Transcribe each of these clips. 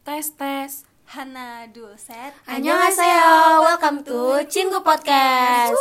Tes tes. Hana dua set. Annyeonghaseyo, welcome to Cinggu Podcast.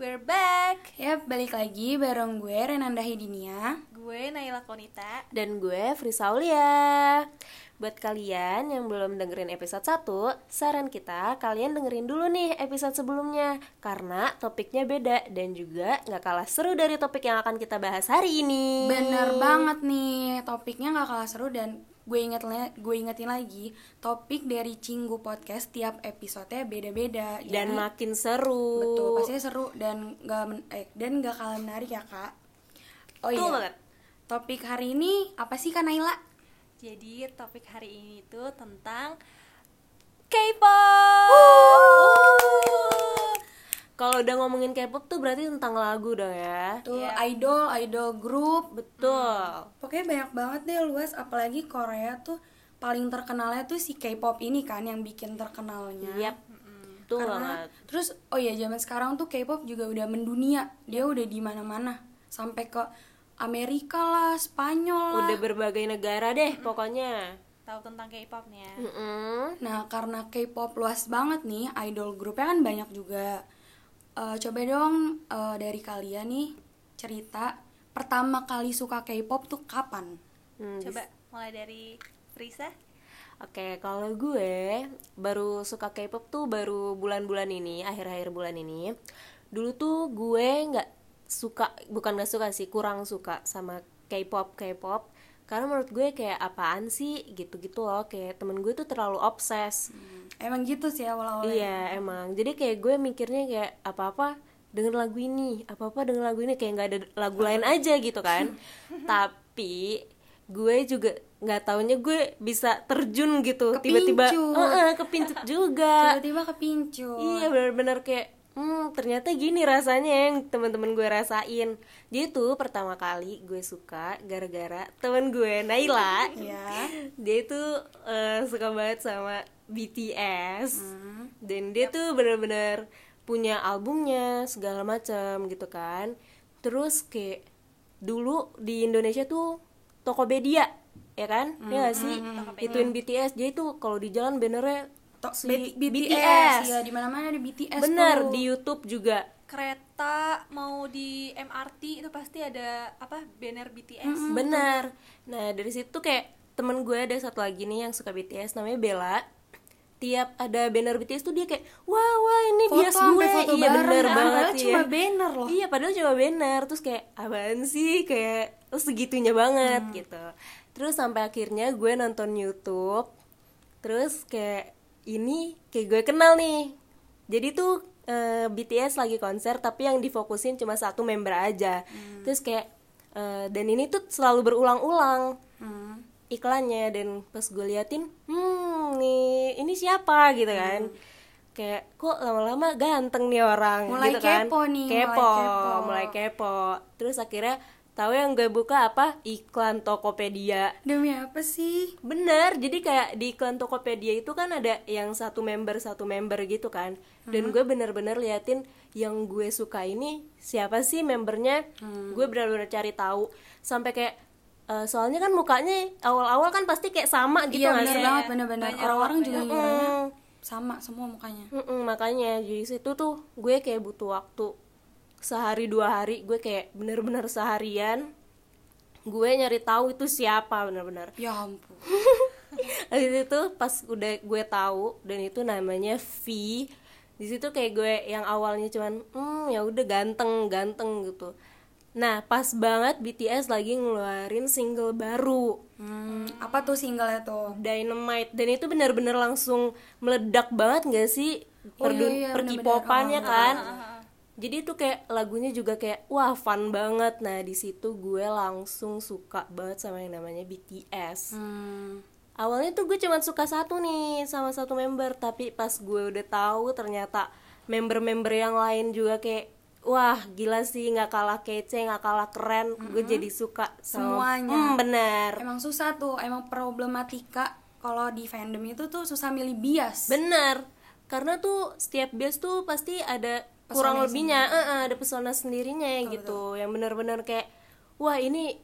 We're back. Ya, balik lagi bareng gue Renanda Hidinia. Gue Naila Konita. Dan gue Frisa Aulia Buat kalian yang belum dengerin episode 1 Saran kita kalian dengerin dulu nih episode sebelumnya Karena topiknya beda Dan juga gak kalah seru dari topik yang akan kita bahas hari ini Bener banget nih, topiknya nggak kalah seru dan gue inget gue ingetin lagi topik dari Cinggu Podcast tiap episodenya beda-beda Dan Jadi- makin seru. Betul pastinya seru dan nggak men- eh, dan nggak kalah menarik ya kak. Oh Betul iya. banget. topik hari ini apa sih kak Naila? Jadi topik hari ini itu tentang K-pop. Kalau udah ngomongin K-pop tuh berarti tentang lagu dong ya? Tuh Iya. idol idol group. Betul. Pokoknya banyak banget deh luas. Apalagi Korea tuh paling terkenalnya tuh si K-pop ini kan yang bikin terkenalnya. Yap. Betul karena banget. terus oh iya zaman sekarang tuh K-pop juga udah mendunia. Dia udah di mana-mana. Sampai ke Amerika lah Spanyol lah. Udah berbagai negara deh pokoknya. Tahu tentang K-pop nih ya. Mm-mm. Nah, karena K-pop luas banget nih, idol grupnya kan banyak juga. Eh, coba dong eh, dari kalian nih cerita pertama kali suka K-pop tuh kapan? Hmm, Coba mulai dari Frisa. Oke, kalau gue baru suka K-pop tuh baru bulan-bulan ini, akhir-akhir bulan ini. Dulu tuh gue nggak suka, bukan nggak suka sih, kurang suka sama K-pop, K-pop. Karena menurut gue kayak apaan sih gitu-gitu loh, kayak temen gue tuh terlalu obses. Emang gitu sih awal-awalnya. Iya, emang. Jadi kayak gue mikirnya kayak apa-apa denger lagu ini, apa-apa denger lagu ini kayak nggak ada lagu lain aja gitu kan. Tapi gue juga nggak taunya gue bisa terjun gitu tiba-tiba Kepincut. Heeh, kepincut juga. Tiba-tiba kepincut. Iya benar-benar kayak hmm ternyata gini rasanya yang teman-teman gue rasain. Jadi tuh pertama kali gue suka gara-gara temen gue Naila. Iya. Dia tuh eh, suka banget sama BTS. Hmm. Dan dia tuh benar-benar punya albumnya segala macam gitu kan. Terus kayak dulu di Indonesia tuh Tokopedia ya kan? Ya gak sih? Ituin BTS. Jadi tuh kalau di jalan bannernya Tok si B- BTS. Iya, di mana-mana ada BTS Bener tuh. di YouTube juga. Kereta mau di MRT itu pasti ada apa banner BTS. Bener. Nah dari situ kayak temen gue ada satu lagi nih yang suka BTS namanya Bella. Tiap ada banner BTS tuh dia kayak wah wah ini Foto bias gue. foto iya bareng, bener kan? banget Padahal iya. cuma banner loh. Iya padahal cuma banner terus kayak apaan sih kayak terus segitunya banget Hmm. gitu. Terus sampai akhirnya gue nonton YouTube. Terus kayak ini kayak gue kenal nih. Jadi tuh eh, BTS lagi konser tapi yang difokusin cuma satu member aja. Hmm. Terus kayak eh, dan ini tuh selalu berulang-ulang Hmm. iklannya dan pas gue liatin, hmm nih ini siapa gitu kan. Kayak kok lama-lama ganteng nih orang Mulai gitu kan. kepo nih, mulai kepo, kepo. mulai kepo. Terus akhirnya tahu yang gue buka apa? Iklan Tokopedia. Demi apa sih? Bener, jadi kayak di iklan Tokopedia itu kan ada yang satu member satu member gitu kan. Dan gue bener-bener liatin yang gue suka ini siapa sih membernya. Gue bener-bener cari tahu sampai kayak eh, soalnya kan mukanya awal-awal kan pasti kayak sama gitu iya, bener sih? banget, bener-bener. Orang-orang juga Mm. sama semua mukanya. Mm-mm, makanya jadi situ tuh gue kayak butuh waktu sehari dua hari gue kayak bener-bener seharian gue nyari tahu itu siapa bener-bener. Ya ampun. Habis itu pas udah gue tahu dan itu namanya V di situ kayak gue yang awalnya cuman hmm ya udah ganteng ganteng gitu. Nah pas banget BTS lagi ngeluarin single baru. Hmm, apa tuh singlenya tuh? Dynamite. Dan itu benar-benar langsung meledak banget gak sih? Oh, Perdun- iya, iya, perkipopannya bener-bener. kan jadi itu kayak lagunya juga kayak wah fun banget. Nah di situ gue langsung suka banget sama yang namanya BTS Hmm. awalnya tuh gue cuma suka satu nih sama satu member. Tapi pas gue udah tahu ternyata member-member yang lain juga kayak wah gila sih nggak kalah kece nggak kalah keren. Gue jadi suka sama Semuanya. Hmm, bener. Emang susah tuh, emang problematika kalau di fandom itu tuh susah milih bias. bener. Karena tuh setiap bias tuh pasti ada kurang lebihnya eh, eh, ada pesona sendirinya gitu. yang bener-bener kayak wah ini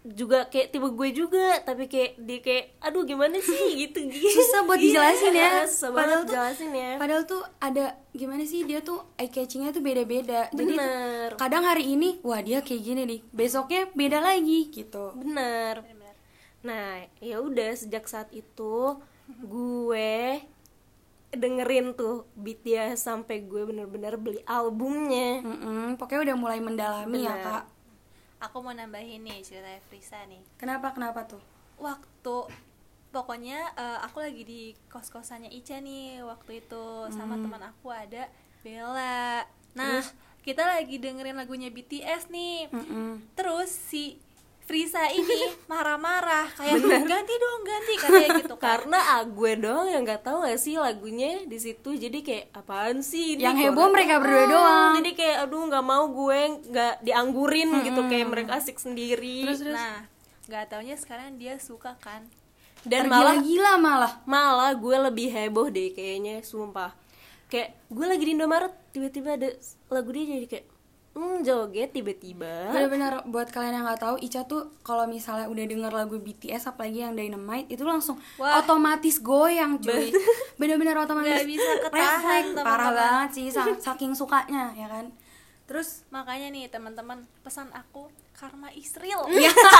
juga kayak tipe gue juga tapi kayak dia kayak aduh gimana sih? Gitu gitu. susah buat dijelasin ya. Iya, susah padahal tuh jelasin ya. padahal tuh ada gimana sih dia tuh eye catchingnya tuh beda-beda. Jadi tuh Bener. kadang hari ini wah dia kayak gini nih besoknya beda lagi gitu. Bener. Bener-bener. nah ya udah sejak saat itu gue dengerin tuh BTS sampai gue bener-bener beli albumnya. Mm-mm, pokoknya udah mulai mendalami ya Bener. kak. Aku mau nambahin nih cerita Frisa nih. Kenapa kenapa tuh? Waktu pokoknya eh, aku lagi di kos kosannya Ica nih waktu itu sama teman aku ada Bella. Nah kita lagi dengerin lagunya BTS nih. Mm-mm. terus si Frisa ini marah-marah kayak ganti dong ganti katanya gitu kan. Karena ah, gue doang yang nggak tahu gak sih lagunya di situ jadi kayak apaan sih ini? Yang heboh mereka berdua doang. jadi kayak aduh nggak mau gue nggak dianggurin gitu. Kayak mereka asik sendiri. Terus, terus? nah nggak taunya sekarang dia suka kan. Dan malah Tergila-gila malah malah. gue lebih heboh deh kayaknya sumpah. Kayak gue lagi di Indomaret tiba-tiba ada lagu dia jadi kayak hmm joget tiba-tiba. Bener-bener buat kalian yang nggak tahu Ica tuh kalau misalnya udah denger lagu BTS apalagi yang Dynamite itu langsung Wah. otomatis goyang cuy. Bener-bener otomatis. Nggak bisa ketahan, parah banget sih sa- saking sukanya ya kan? Terus makanya nih teman-teman pesan aku karma Israel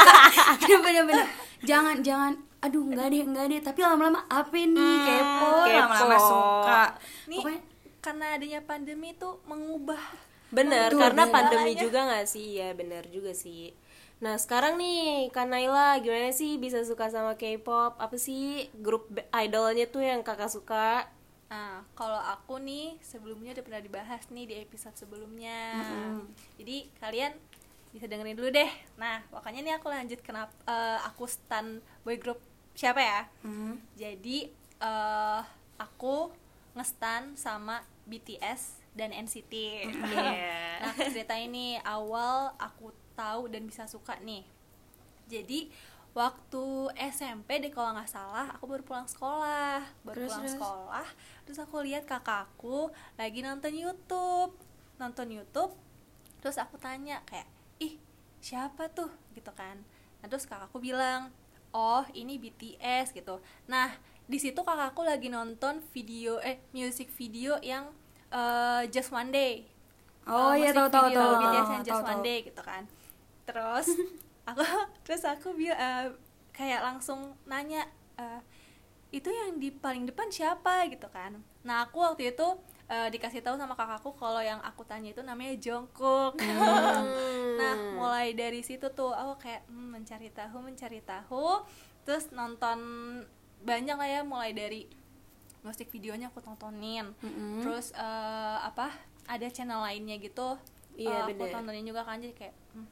ya bener-bener. Jangan jangan aduh nggak deh nggak deh. Tapi lama-lama apa nih? Kepo kepo. lama-lama suka. Nih pokoknya karena adanya pandemi tuh mengubah bener karena pandemi Segalanya. juga nggak sih ya bener juga sih nah sekarang nih Kak Naila gimana sih bisa suka sama K-pop apa sih grup idolnya tuh yang kakak suka Nah, kalau aku nih sebelumnya udah pernah dibahas nih di episode sebelumnya. Jadi kalian bisa dengerin dulu deh. Nah, makanya nih aku lanjut kenapa eh, aku stan boy group siapa ya? hmm, Jadi eh aku ngestan sama BTS dan NCT. Iya. nah, aku ceritain nih awal aku tahu dan bisa suka nih. Jadi waktu SMP deh kalau nggak salah aku baru pulang sekolah, baru Terus, pulang terus? sekolah, terus aku lihat kakakku lagi nonton YouTube, nonton YouTube, terus aku tanya kayak, ih siapa tuh gitu kan? Nah terus kakakku bilang, oh ini BTS gitu. Nah di situ kakakku lagi nonton video eh music video yang eh, Just One Day. Oh, iya, tahu, tahu, tahu. Just. One Day gitu kan. Terus aku terus aku eh, kayak langsung nanya eh, itu yang di paling depan siapa gitu kan. Nah aku waktu itu eh, dikasih tahu sama kakakku kalau yang aku tanya itu namanya Jungkook. nah mulai dari situ tuh aku kayak hmm, mencari tahu mencari tahu terus nonton banyak lah ya mulai dari musik videonya aku tontonin Mm-mm. terus eh, apa ada channel lainnya gitu Iya, eh, aku tontonin juga kan jadi kayak hmm,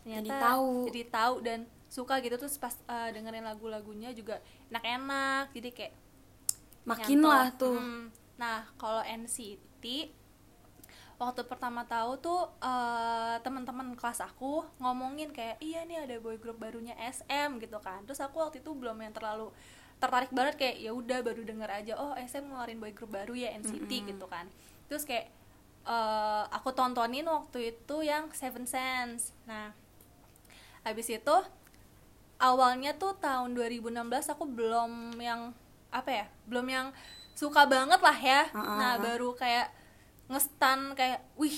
ternyata Jadi tahu. jadi tahu dan suka gitu terus pas eh, dengerin lagu-lagunya juga enak-enak jadi kayak makin nyantol. lah tuh Hmm. Nah, kalau NCT waktu pertama tahu tuh eh, teman-teman kelas aku ngomongin kayak iya nih ada boy group barunya SM gitu kan. Terus aku waktu itu belum yang terlalu tertarik banget kayak ya udah baru denger aja oh SM ngeluarin boy group baru ya NCT gitu kan. Terus kayak eh, aku tontonin waktu itu yang Seven Sense. Nah, habis itu awalnya tuh tahun 2016 aku belum yang apa ya belum yang suka banget lah ya Uh-uh. nah baru kayak ngestan kayak wih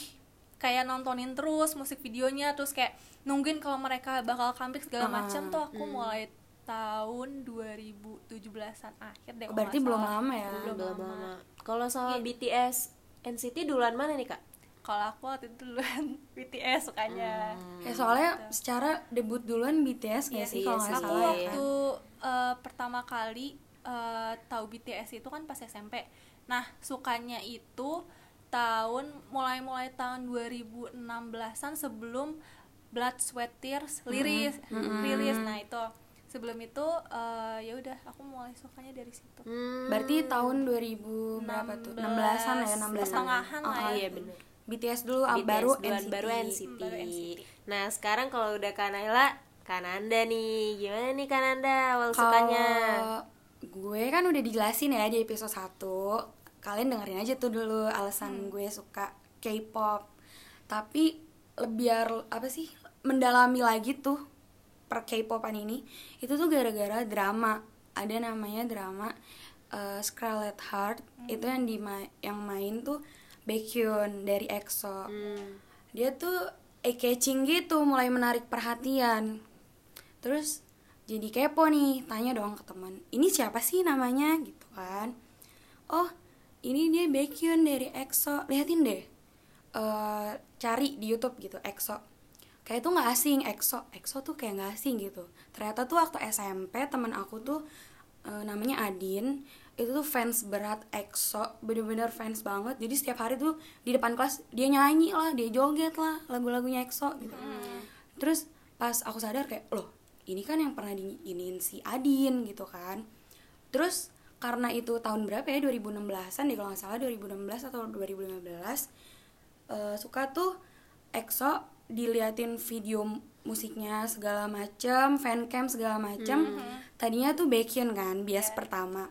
kayak nontonin terus musik videonya terus kayak nungguin kalau mereka bakal comeback segala Uh-uh. macam tuh aku mulai tahun 2017an akhir deh kalau berarti belum salah. lama ya? Belum belum lama. lama. Kalau sama BTS NCT duluan mana nih kak? Kalau aku waktu itu duluan BTS sukanya. Ya soalnya secara debut duluan BTS Iya nggak sih sih, kalau iya. nggak sih. aku salah ya? waktu eh, pertama kali eh, tahu BTS itu kan pas SMP nah sukanya itu tahun mulai mulai tahun 2016an sebelum Blood Sweat Tears liris rilis. Nah itu sebelum itu eh, ya udah aku mulai sukanya dari situ Hmm, berarti tahun 2000 berapa tuh 16-an lah ya 16-an pertengahan lah ya iya bener BTS dulu ah, BTS baru NCT. baru NCT. Baru NCT. Nah sekarang kalau udah Kanayla, Kananda nih, gimana nih Kananda awal Kalau sukanya? gue kan udah dijelasin ya di episode 1 Kalian dengerin aja tuh dulu Hmm. alasan gue suka K-pop Tapi biar apa sih mendalami lagi tuh per K-popan ini itu tuh gara-gara drama. Ada namanya drama uh, Scarlet Heart. Itu yang di yang main tuh Baekhyun dari EXO. Hmm. dia tuh eye catching gitu mulai menarik perhatian. Terus jadi kepo nih tanya dong ke teman ini siapa sih namanya? Gitu kan. Oh ini dia Baekhyun dari EXO. Liatin deh Eh, cari di YouTube gitu EXO kayak itu nggak asing EXO. EXO tuh kayak nggak asing gitu. Ternyata tuh waktu SMP teman aku tuh eh, namanya Adin itu tuh fans berat EXO bener-bener fans banget. Jadi setiap hari tuh di depan kelas dia nyanyi lah dia joget lah lagu-lagunya EXO gitu. Terus pas aku sadar kayak loh ini kan yang pernah diinin si Adin gitu kan. Terus karena itu tahun berapa ya 2016an deh kalau nggak salah 2016 atau 2015 eh, suka tuh EXO diliatin video musiknya segala macem fancam segala macem tadinya tuh Baekhyun kan bias pertama.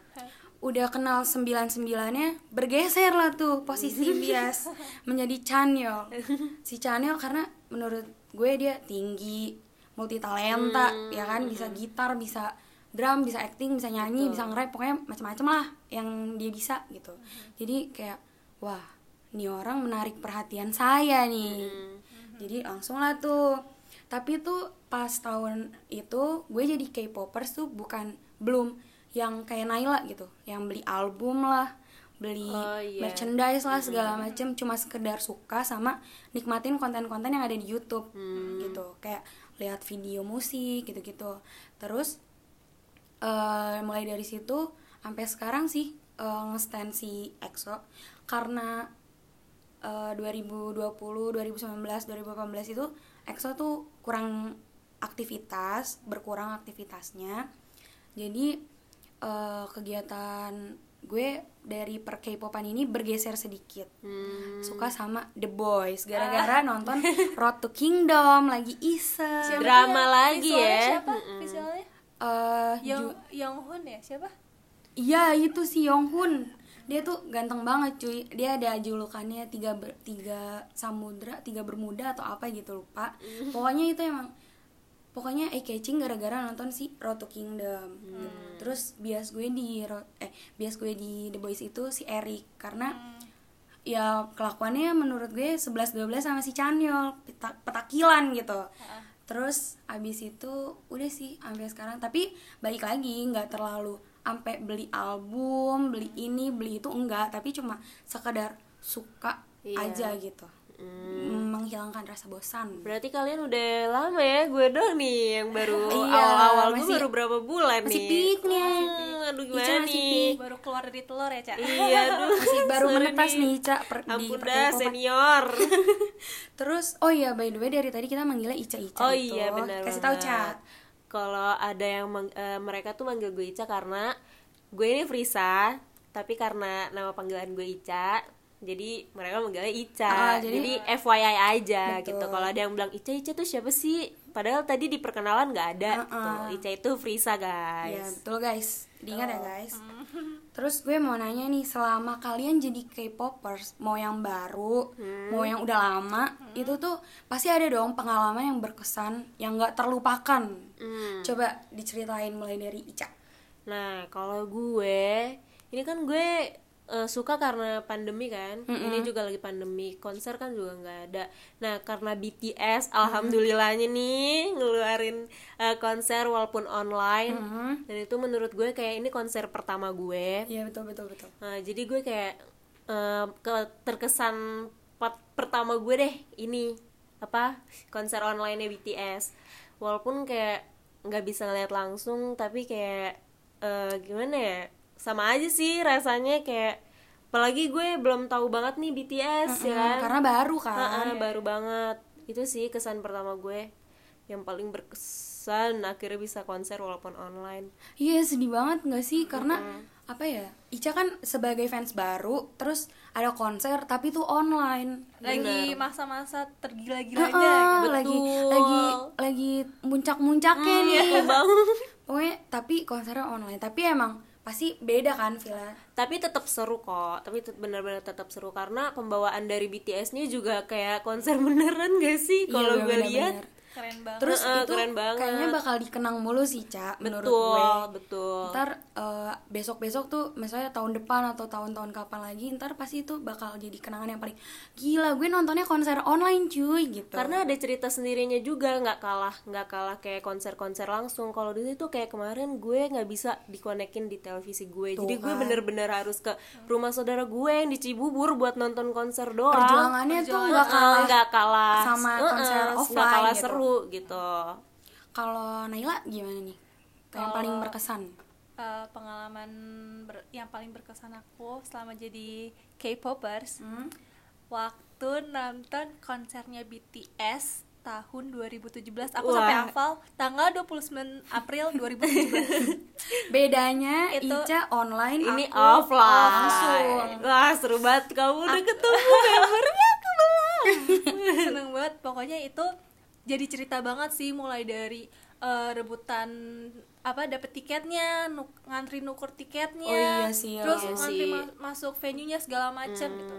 Udah kenal sembilan sembilannya bergeser lah tuh posisi bias menjadi Chanyeol si Chanyeol karena menurut gue dia tinggi multi talenta ya kan? Bisa gitar bisa drum bisa acting bisa nyanyi bisa nge-rap pokoknya macam-macam lah yang dia bisa gitu. Jadi kayak wah ini orang menarik perhatian saya nih jadi langsung lah tuh. Tapi tuh pas tahun itu gue jadi K-popers tuh bukan belum yang kayak Naila gitu yang beli album lah beli Oh, iya. merchandise lah segala macem cuma sekedar suka sama nikmatin konten-konten yang ada di YouTube gitu. Kayak lihat video musik gitu-gitu. Terus eh, mulai dari situ sampai sekarang sih eh, nge-stand si EXO karena eh, 2020, 2019, 2018 itu EXO tuh kurang aktivitas, berkurang aktivitasnya. Jadi eh, kegiatan gue dari per K-popan ini bergeser sedikit. Hmm. Suka sama The Boys gara-gara nonton Road to Kingdom lagi iseng. Siapa Drama yang lagi visualnya ya? siapa Mm-mm. visualnya Eh, Young Hoon ya siapa Iya itu si Yonghun dia tuh ganteng banget cuy. Dia ada julukannya tiga ber- tiga samudra tiga bermuda atau apa gitu lupa. Pokoknya itu emang pokoknya eye catching gara-gara nonton si Road to Kingdom terus bias gue di eh bias gue di The Boys itu si Eric. Karena ya kelakuannya menurut gue 11-12 sama si Chanyeol peta- petakilan gitu. Terus abis itu udah sih sampai sekarang. Tapi balik lagi nggak terlalu sampai beli album beli ini beli itu enggak tapi cuma sekedar suka Iya. aja gitu menghilangkan rasa bosan Berarti kalian udah lama ya, gue doang nih yang baru Iya, awal-awal gue masih- baru berapa bulan masih nih. peak nih. Hmm, aduh Ica gimana masih nih? baru keluar dari telur ya cak Iya, aduh. masih baru menetas nih Ica per, di Ampun dah, senior. terus oh iya by the way dari tadi kita manggilnya Ica Ica oh gitu. iya benar kasih tahu banget. Kalau ada yang mang- eh, mereka tuh manggil gue Ica karena gue ini Frisa, tapi karena nama panggilan gue Ica, jadi mereka manggilnya Ica. Ah, jadi, jadi- FYI aja Betul. gitu. Kalau ada yang bilang Ica Ica tuh siapa sih? Padahal tadi di perkenalan nggak ada. Ah, gitu. ah. Ica itu Frisa guys. betul guys diingat ya guys terus gue mau nanya nih selama kalian jadi K-popers mau yang baru mau yang udah lama itu tuh pasti ada dong pengalaman yang berkesan yang nggak terlupakan. Hmm. coba diceritain mulai dari Ica. Nah, kalau gue, ini kan gue eh, suka karena pandemi kan. Ini juga lagi pandemi, konser kan juga nggak ada. Nah, karena BTS, alhamdulillahnya nih ngeluarin eh, konser walaupun online. Dan itu menurut gue kayak ini konser pertama gue. iya betul betul betul Nah, jadi gue kayak eh, ke terkesan pertama gue deh ini apa konser online BTS. Walaupun kayak nggak bisa ngeliat langsung, tapi kayak eh, gimana ya? Sama aja sih rasanya kayak apalagi gue belum tahu banget nih BTS ya kan. karena baru kan Ha-ha, baru banget. Itu sih kesan pertama gue yang paling berkesan akhirnya bisa konser walaupun online. iya sedih banget nggak sih karena apa ya Ica kan sebagai fans baru terus ada konser tapi tuh online lagi masa-masa tergila-gilanya Heeh, gitu. lagi Betul. lagi lagi muncak-muncaknya Hmm, nih iya bang. pokoknya tapi konsernya online tapi emang pasti beda kan Villa? Tapi tetap seru kok. Tapi benar-benar tetap seru. Karena pembawaan dari BTS-nya juga kayak konser beneran gak sih? Kalau Iya, gue lihat keren banget. Terus Heeh, itu keren banget. kayaknya bakal dikenang mulu sih cak menurut gue. betul. Ntar eh, besok-besok tuh misalnya tahun depan atau tahun-tahun kapan lagi ntar pasti itu bakal jadi kenangan yang paling gila. Gue nontonnya konser online cuy gitu. Karena ada cerita sendirinya juga nggak kalah nggak kalah kayak konser-konser langsung. Kalau dulu itu kayak kemarin gue nggak bisa dikonekin di televisi gue. Tuh jadi gue kan. bener-bener harus ke rumah saudara gue yang di Cibubur buat nonton konser doang. Perjuangannya tuh Perjuangan- nggak Eh, kalah nggak kalah. sama Eh, eh, konser nggak offline kalah gitu. seru gitu. Kalau Naila gimana nih? Yang Kalau- paling berkesan? Eh, pengalaman ber- yang paling berkesan aku selama jadi K-popers Hmm? waktu nonton konsernya BTS tahun 2017 aku Wah. sampai hafal tanggal 29 April 2017 bedanya Itu- Ica online ini aku offline. langsung. Wah seru banget. Kamu udah ketemu membernya keluar seneng banget. Pokoknya itu jadi cerita banget sih mulai dari eh, rebutan apa dapet tiketnya nuk, ngantri nuker tiketnya Oh iya sih, terus iya ngantri sih. ma- masuk venue nya segala macam gitu.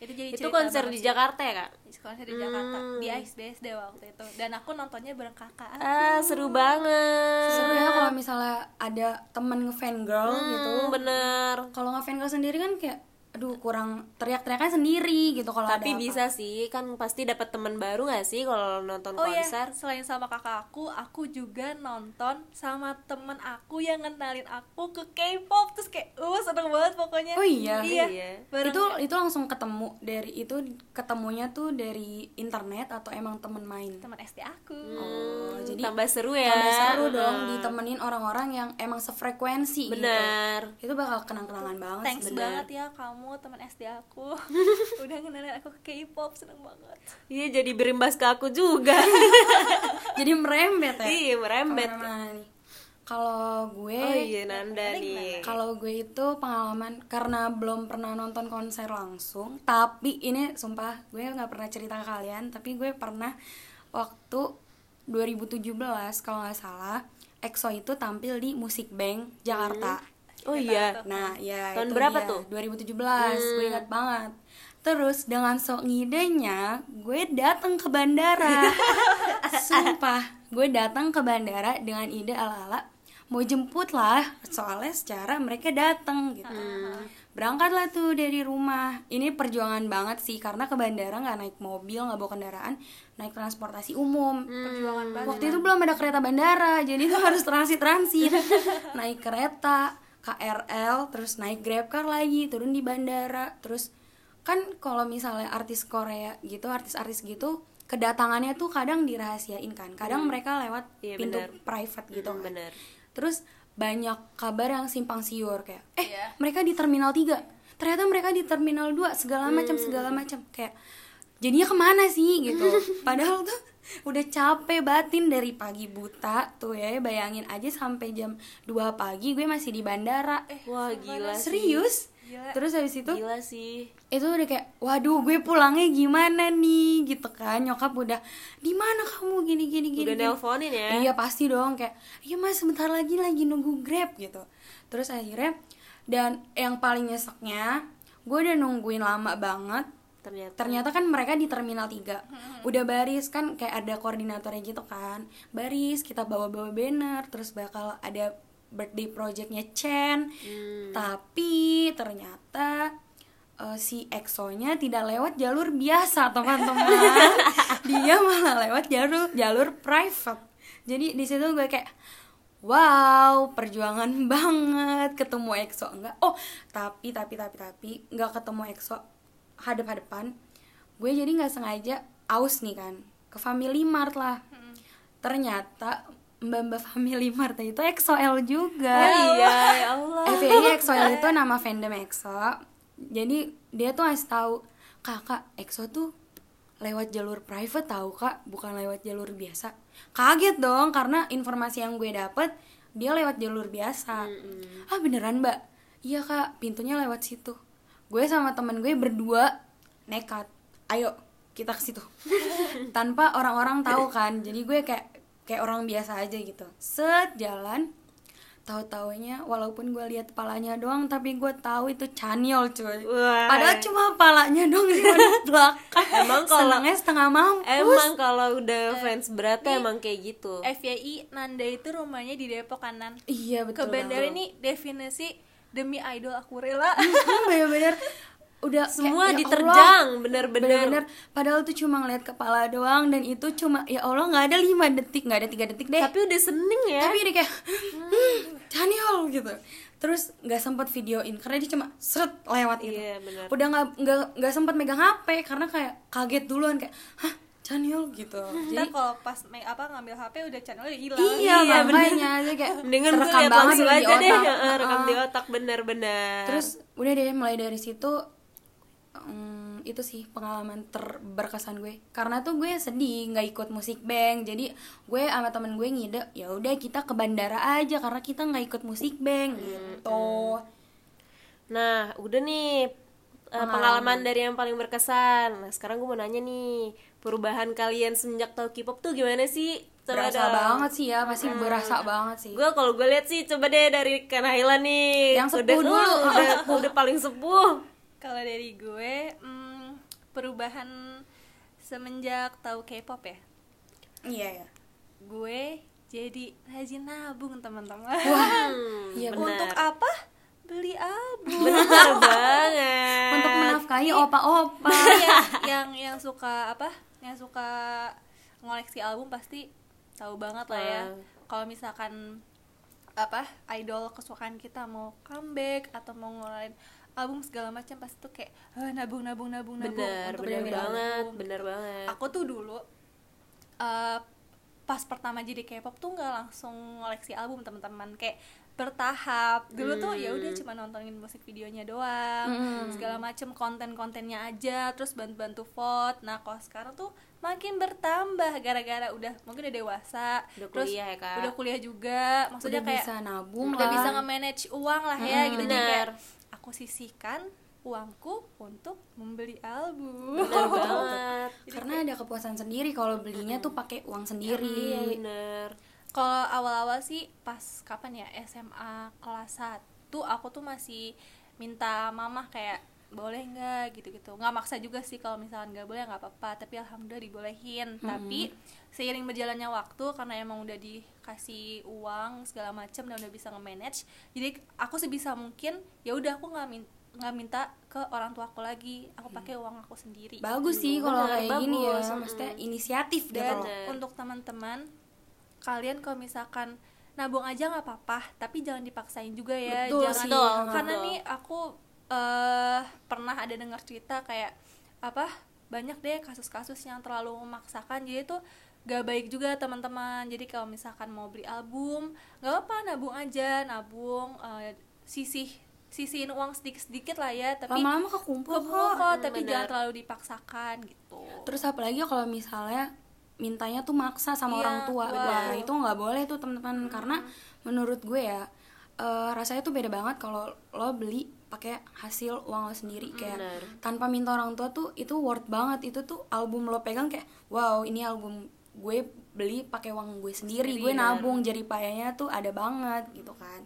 Itu jadi itu cerita konser di sih. Jakarta ya kak? Konser di Jakarta di Ice BSD waktu itu. Dan aku nontonnya bareng kakak. Ah seru banget. Seru ya kalau misalnya ada temen ngefan girl gitu. Hmm, bener. Kalau ngefan girl sendiri kan kayak aduh kurang teriak-teriakan sendiri gitu kalau tapi ada apa. bisa sih kan pasti dapat teman baru gak sih kalau nonton Oh iya, konser selain sama kakak aku, aku juga nonton sama temen aku yang ngenalin aku ke K-pop terus kayak, uh seneng banget pokoknya. Oh iya? iya. Iya. Bareng- itu itu langsung ketemu dari itu ketemunya tuh dari internet atau emang temen main teman SD aku. oh jadi tambah seru ya tambah seru dong Heeh. ditemenin orang-orang yang emang sefrekuensi bener gitu. itu bakal kenang-kenangan banget Thanks sih. banget ya kamu teman SD aku. Udah ngenalin aku ke K-pop seneng banget. iya jadi berimbas ke aku juga. Jadi merembet ya? Iya merembet. Kalau gue oh iya Nanda nih. Kalau gue itu pengalaman karena belum pernah nonton konser langsung, tapi ini sumpah gue nggak pernah cerita ke kalian, tapi gue pernah waktu 2017 kalau nggak salah, EXO itu tampil di Musik Bank Jakarta. Oh iya Nah, ya Tahun itu berapa dia, tuh? 2017, gue ingat banget. Terus dengan sok ngidenya, gue datang ke bandara. Sumpah, gue datang ke bandara dengan ide ala-ala mau jemput lah, soalnya secara mereka datang gitu. Berangkatlah tuh dari rumah. Ini perjuangan banget sih karena ke bandara nggak naik mobil, nggak bawa kendaraan, naik transportasi umum. Perjuangan banget. Waktu itu belum ada kereta bandara, jadi itu harus transit-transit. naik kereta, KRL, terus naik Grabcar lagi, turun di bandara, terus kan kalau misalnya artis Korea gitu, artis-artis gitu, kedatangannya tuh kadang dirahasiain kan. Kadang mereka lewat Iya, pintu benar. private gitu Mm, kan. benar. Terus banyak kabar yang simpang siur kayak eh Iya. mereka di terminal 3 ternyata mereka di terminal 2 segala macam segala macam kayak jadinya ke mana sih gitu. Padahal tuh udah capek batin dari pagi buta tuh ya bayangin aja sampai jam 2 pagi gue masih di bandara. Eh wah gila sih? serius? Gila. terus habis itu gila sih. itu udah kayak waduh gue pulangnya gimana nih? Gitu kan. Nyokap udah di mana kamu? Gini gini gini udah gini." nelponin ya? Iya pasti dong. Kayak iya mas sebentar lagi lagi nunggu grab gitu. Terus akhirnya dan yang paling nyeseknya gue udah nungguin lama banget. Ternyata. Ternyata kan mereka di terminal 3 Udah baris kan kayak ada koordinatornya gitu kan. Baris kita bawa-bawa banner Terus bakal ada birthday projectnya Chen. Hmm. Tapi ternyata eh, si EXO-nya tidak lewat jalur biasa teman-teman. Dia malah lewat jalur jalur private. Jadi di situ gue kayak Wow, perjuangan banget ketemu EXO. Enggak? Oh, tapi tapi tapi tapi nggak ketemu EXO hadap-hadapan. Gue jadi nggak sengaja aus nih kan ke Family Mart lah. Ternyata mbak-mbak Family Mart itu EXO-L juga. oh iya ya Allah FYI EXO-L itu nama fandom EXO. Jadi dia tuh ngasih tahu kakak EXO tuh lewat jalur private tahu kak, bukan lewat jalur biasa. Kaget dong karena informasi yang gue dapet dia lewat jalur biasa. Ah beneran mbak? Iya kak, pintunya lewat situ. Gue sama temen gue berdua nekat. Ayo kita ke situ. Tanpa orang-orang tahu kan. Jadi gue kayak kayak orang biasa aja gitu. Set jalan tahu taunya walaupun gue lihat kepalanya doang tapi gue tahu itu Chaniol cuy Wah. padahal cuma kepalanya doang sih di belakang Emang kalau- senangnya setengah mampus Emang kalau udah fans berat tuh Nih, emang kayak gitu. FYI Nanda itu rumahnya di Depok kanan iya ke betul bandara banget. ini definisi demi idol aku rela bener-bener udah kayak, Semua ya diterjang, bener-bener. padahal tuh cuma ngeliat kepala doang dan itu cuma ya Allah nggak ada lima detik nggak ada tiga detik deh Tapi udah seneng ya. tapi dia kayak hmm, Chaniol gitu terus nggak sempat videoin karena dia cuma seret lewat itu Iya, benar. udah nggak nggak nggak sempat megang HP karena kayak kaget duluan kayak hah Chaniol gitu. Ntar jadi kalau pas make apa ngambil HP udah channel udah hilang. Iya Iya, makanya dia kayak terekam liat banget langsung di aja deh, otak. Heeh, rekam Heeh. di otak bener-bener. terus udah deh mulai dari situ mm, itu sih pengalaman terberkesan gue. Karena tuh gue sedih nggak ikut musik bank jadi gue sama temen gue ngide ya udah kita ke bandara aja karena kita nggak ikut musik bank gitu. Nah, udah nih eh, pengalaman. dari yang paling berkesan. Nah, sekarang gue mau nanya nih, perubahan kalian semenjak tahu K-pop tuh gimana sih? Coba berasa dong. banget sih ya pasti berasa banget sih Gue kalau gue lihat sih coba deh dari Kanahila nih. Yang Udah- sepuh dulu. udah, udah paling sepuh. kalau dari gue hmm, perubahan semenjak tahu K-pop ya iya ya gue jadi rajin nabung teman-teman Hmm, iya untuk apa beli album. Bener banget. untuk menafkahi opa-opa. Iya, yang yang suka apa? Yang suka ngoleksi album pasti tahu banget lah ya. Kalau misalkan apa idol kesukaan kita mau comeback atau mau ngeluarin album segala macam pasti tuh kayak "Ah, nabung nabung nabung nabung. Bener, untuk bener beli banget, album." bener banget. aku tuh dulu eh, pas pertama jadi K-pop tuh nggak langsung ngoleksi album teman-teman. Kayak bertahap dulu tuh ya udah cuma nontonin musik videonya doang Hmm. segala macem konten-kontennya aja terus bantu-bantu vote nah kalau sekarang tuh makin bertambah gara-gara udah mungkin udah dewasa Udah terus kuliah ya, Kak. udah kuliah juga maksudnya udah kayak bisa nabung udah lah bisa nge-manage uang lah ya gitu jadi bener. kayak aku sisihkan uangku untuk membeli album Bener banget. karena ada kepuasan sendiri kalau belinya tuh pakai uang sendiri bener. Kalau awal-awal sih pas kapan ya? SMA kelas 1 aku tuh masih minta mamah kayak boleh nggak? gitu-gitu. Nggak maksa juga sih kalau misalkan nggak boleh nggak apa-apa. Tapi alhamdulillah dibolehin. Tapi seiring berjalannya waktu karena emang udah dikasih uang segala macam dan udah bisa nge-manage jadi aku sebisa mungkin ya udah aku nggak min- nggak minta ke orang tua aku lagi. Aku pakai uang aku sendiri. Bagus sih kalau Bener, kayak gini ya. maksudnya inisiatif gitu. Dan. Bener. untuk teman-teman kalian kalau misalkan nabung aja nggak apa-apa tapi jangan dipaksain juga ya Betul jangan sih, Betul, karena betul. nih aku eh pernah ada dengar cerita kayak apa banyak deh kasus-kasus yang terlalu memaksakan jadi tuh gak baik juga teman-teman jadi kalau misalkan mau beli album nggak apa nabung aja nabung eh, sisih sisihin uang sedikit-sedikit lah ya tapi lama-lama kekumpul kok kok tapi bener. jangan terlalu dipaksakan gitu terus apalagi kalau misalnya mintanya tuh maksa sama Iya, orang tua. wah. wah itu nggak boleh tuh teman-teman. Karena menurut gue ya eh, rasanya tuh beda banget kalau lo beli pakai hasil uang lo sendiri. Kayak Bener. tanpa minta orang tua tuh itu worth banget. Itu tuh album lo pegang kayak wow ini album gue beli pakai uang gue sendiri. Gue nabung jadi payahnya tuh ada banget gitu kan.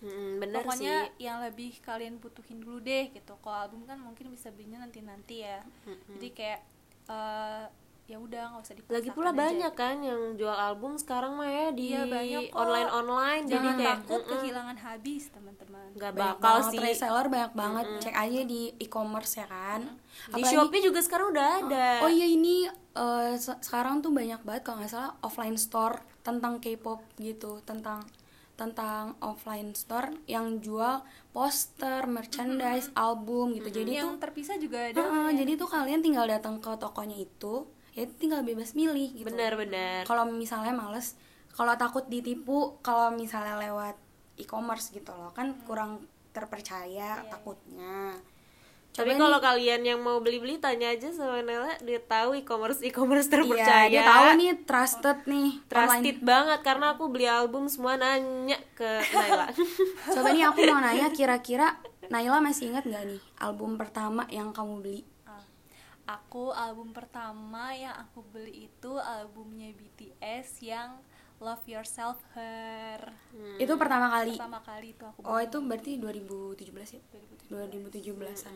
Hmm, bener pokoknya sih. yang lebih kalian butuhin dulu deh gitu. Kalau album kan mungkin bisa belinya nanti nanti ya jadi kayak eh, ya udah nggak usah dipaksakan Lagi pula aja. banyak kan yang jual album sekarang mah ya di Iya, banyak kok. online online jadi jangan kayak takut kehilangan habis teman-teman nggak banyak bakal banget sih. reseller banyak banget cek aja di e-commerce ya kan Di Apalagi- Shopee juga sekarang udah ada. Oh iya ini eh, se- sekarang tuh banyak banget kalau nggak salah offline store tentang K-pop gitu tentang tentang offline store yang jual poster, merchandise, album gitu. Jadi yang tuh terpisah juga ada Heeh, jadi tuh kalian tinggal datang ke tokonya itu, ya tinggal bebas milih gitu. Benar-benar. Kalau misalnya males, kalau takut ditipu, kalau misalnya lewat e-commerce gitu loh, kan kurang terpercaya takutnya. Tapi Coba kalau nih- kalian yang mau beli-beli tanya aja sama Nela, dia tahu e-commerce e-commerce Iya, terpercaya. dia tahu nih trusted nih Trusted online. banget karena aku beli album semua nanya ke Naila. Coba nih aku mau nanya kira-kira Naila masih ingat nggak nih album pertama yang kamu beli? Aku album pertama yang aku beli itu albumnya BTS yang Love Yourself Her. Itu pertama kali. pertama kali itu aku Oh, itu berarti 2017 ya? 2017-an.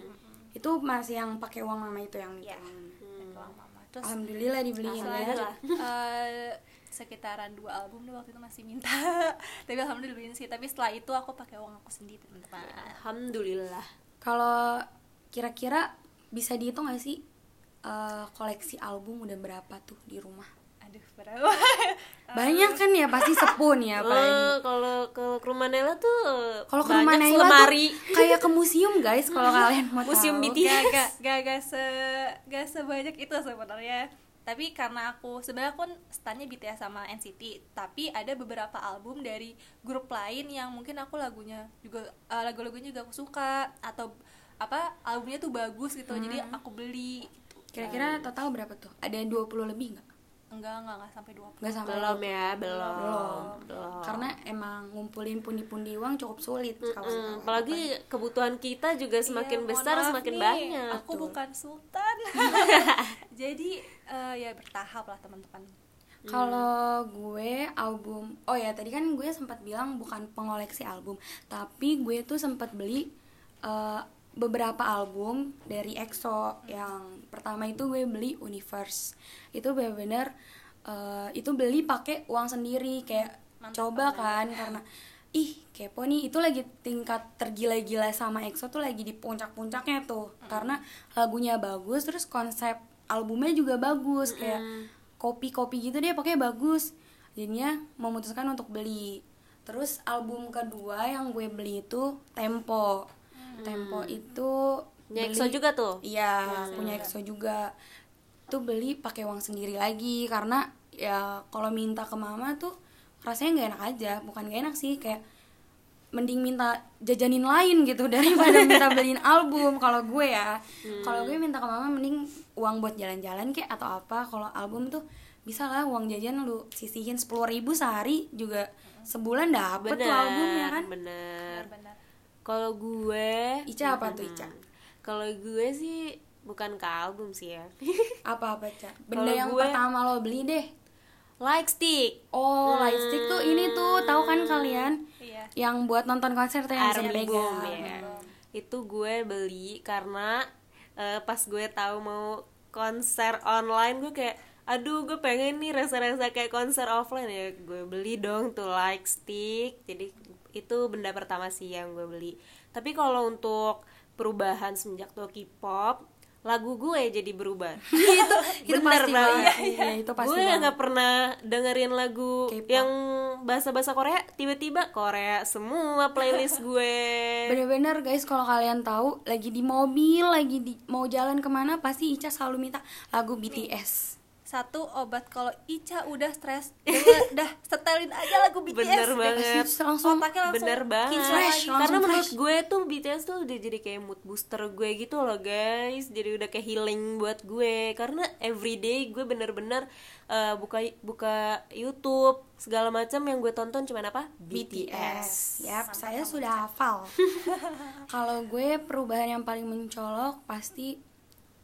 Itu masih yang pakai uang mama itu yang Iya. beli uang mama. Terus Alhamdulillah dibeliin. ya. eh, sekitaran dua album deh waktu itu masih minta. Tapi alhamdulillah dibeliin sih. Tapi setelah itu aku pakai uang aku sendiri teman-teman. Alhamdulillah. Kalau kira-kira bisa dihitung gak sih eh, koleksi album udah berapa tuh di rumah? aduh berapa Banyak kan ya pasti sepun ya. Eh, kalau kalau ke rumah Nela tuh Kalau ke rumah banyak Naila lemari tuh kayak ke museum guys kalau kalian mau Museum tahu. BTS. gak gak gak gak se gak sebanyak itu sebenarnya tapi karena aku sebenarnya aku standnya BTS sama NCT tapi ada beberapa album dari grup lain yang mungkin aku lagunya juga eh, lagu-lagunya juga aku suka atau apa albumnya tuh bagus gitu jadi aku beli. Kira-kira total berapa tuh? Ada 20 lebih nggak? enggak enggak enggak sampai 20 Nggak sampai belum ya belum. Belum. belum. Karena emang ngumpulin pundi-pundi uang cukup sulit kalau Mm, sekarang. apalagi kebutuhan kita juga semakin Iya, besar maaf semakin nih, banyak. Aku bukan sultan. Jadi eh, ya bertahap lah teman-teman. Kalau gue album, oh ya tadi kan gue sempat bilang bukan pengoleksi album, tapi gue tuh sempat beli eh, beberapa album dari EXO. Yang pertama itu gue beli Universe. Itu bener-bener eh, itu beli pakai uang sendiri kayak coba kan karena ih kepo nih itu lagi tingkat tergila-gila sama EXO tuh lagi di puncak-puncaknya tuh. Karena lagunya bagus terus konsep albumnya juga bagus kayak kopi-kopi gitu dia pakai bagus. Jadinya memutuskan untuk beli. Terus album kedua yang gue beli itu Tempo Tempo itu Punya beli- EXO juga tuh? iya punya EXO juga. Tuh beli pakai uang sendiri lagi karena ya kalau minta ke mama tuh rasanya nggak enak aja. Bukan gak enak sih kayak mending minta jajanin lain gitu daripada minta beliin album. Kalau gue ya kalau gue minta ke mama mending uang buat jalan-jalan kayak atau apa. Kalau album tuh bisa lah uang jajan lu sisihin sepuluh ribu sehari juga sebulan dapet tuh album ya kan. bener benar kalau gue Ica apa tuh Ica? Kalau gue sih bukan ke album sih ya. Apa apa Ica benda Kalau yang gue- pertama lo beli deh. Like stick. Oh lightstick tuh ini tuh tahu kan kalian? Iya. Yang buat nonton konser tuh yang bisa dipegang ya. Itu gue beli karena eh, pas gue tahu mau konser online gue kayak aduh gue pengen nih rasa-rasa kayak konser offline. Ya gue beli dong tuh like stick. Jadi itu benda pertama sih yang gue beli. Tapi kalau untuk perubahan semenjak tuh K-pop lagu gue jadi berubah. Itu itu Bener pasti banget. banget. Iya, itu pasti gue nggak pernah dengerin lagu K-pop. yang bahasa-bahasa Korea tiba-tiba Korea semua playlist gue. Bener-bener guys kalau kalian tahu lagi di mobil lagi di mau jalan ke mana pasti Ica selalu minta lagu BTS satu obat kalau Ica udah stres denger- dah setelin aja lagu BTS bener deh. banget langsung Otaknya langsung bener banget kinclong Fresh, lagi. langsung karena menurut fresh. gue tuh BTS tuh udah jadi kayak mood booster gue gitu loh guys jadi udah kayak healing buat gue karena everyday gue bener-bener uh, buka buka YouTube segala macam yang gue tonton cuman apa BTS Yap, saya sudah hafal. Kalau gue perubahan yang paling mencolok pasti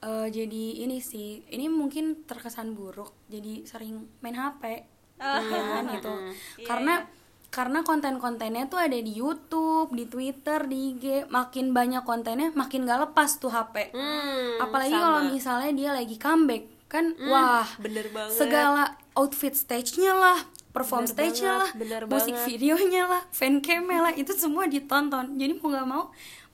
eh, jadi ini sih. Ini mungkin terkesan buruk. Jadi sering main HP. Iya kan gitu. Karena karena konten-kontennya tuh ada di YouTube, di Twitter, di IG. Makin banyak kontennya, makin gak lepas tuh HP. Hmm, Apalagi kalau misalnya dia lagi comeback, kan wah, bener banget. segala outfit stage-nya lah, perform stage-nya lah, bener musik banget. videonya lah, fan cam-nya lah, itu semua ditonton. Jadi mau gak mau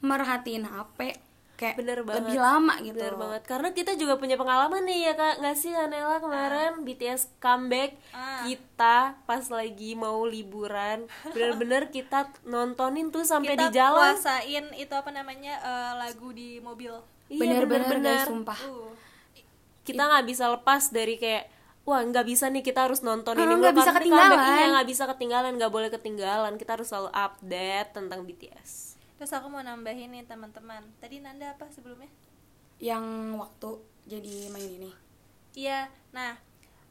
merhatiin HP kayak bener banget. lebih lama gitu. bener banget. Karena kita juga punya pengalaman nih ya kak. Nggak sih Anela kemarin BTS comeback Ah. kita pas lagi mau liburan bener-bener kita nontonin tuh sampai kita di jalan. puasain itu apa namanya eh, lagu di mobil. Iya, Bener-bener guys, sumpah. uh. Kita nggak bisa lepas dari kayak wah nggak bisa nih kita harus nonton Ah, ini. nggak bisa ketinggalan. iya nggak bisa ketinggalan nggak boleh ketinggalan. Kita harus selalu update tentang BTS terus aku mau nambahin nih teman-teman tadi Nanda apa sebelumnya Yang waktu jadi main ini. Iya, nah,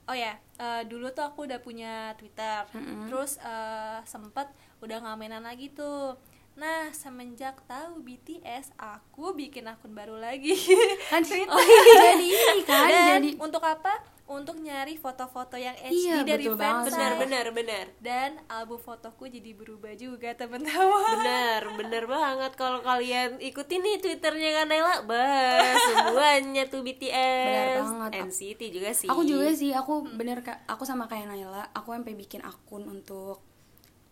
oh ya, eh, dulu tuh aku udah punya Twitter, terus eh, sempet udah nggak mainan lagi tuh. Nah, semenjak tahu BTS, aku bikin akun baru lagi. kan jadi ini kan Dan jadi untuk apa? Untuk nyari foto-foto yang HD Iya, dari fansite. benar benar benar Dan album fotoku jadi berubah juga, teman-teman. benar benar banget kalau kalian ikutin nih twitternya kan Naila bah semuanya tuh BTS Benar banget. NCT juga sih aku juga sih aku bener kak aku sama kayak Naila aku sampai bikin akun untuk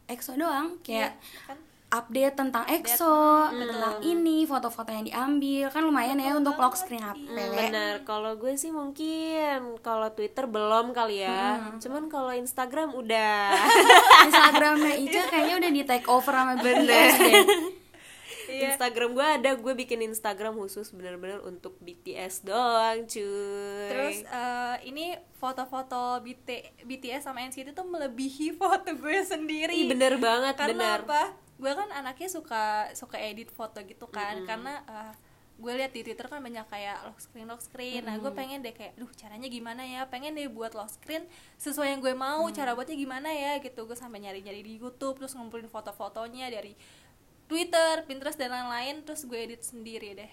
EXO doang kayak kan? Update tentang EXO tentang ini foto-foto yang diambil. Kan lumayan ya untuk lock screen HP Hmm, benar kalau gue sih mungkin kalau Twitter belum kali ya. Cuman kalau Instagram udah. Instagramnya Ica kayaknya udah di take over sama BTS deh. Instagram gue ada. Gue bikin Instagram khusus bener-bener untuk BTS doang cuy. Terus eh, ini foto-foto BT, BTS sama NCT tuh melebihi foto gue sendiri. Ih, bener banget Karena bener. apa? Gue kan anaknya suka suka edit foto gitu kan. Karena eh, gue lihat di Twitter kan banyak kayak lock screen lock screen. Nah, gue pengen deh kayak, duh caranya gimana ya? Pengen deh buat lock screen sesuai yang gue mau. Cara buatnya gimana ya? Gitu. Gue sampai nyari-nyari di YouTube terus ngumpulin foto-fotonya dari Twitter, Pinterest dan lain-lain terus gue edit sendiri deh.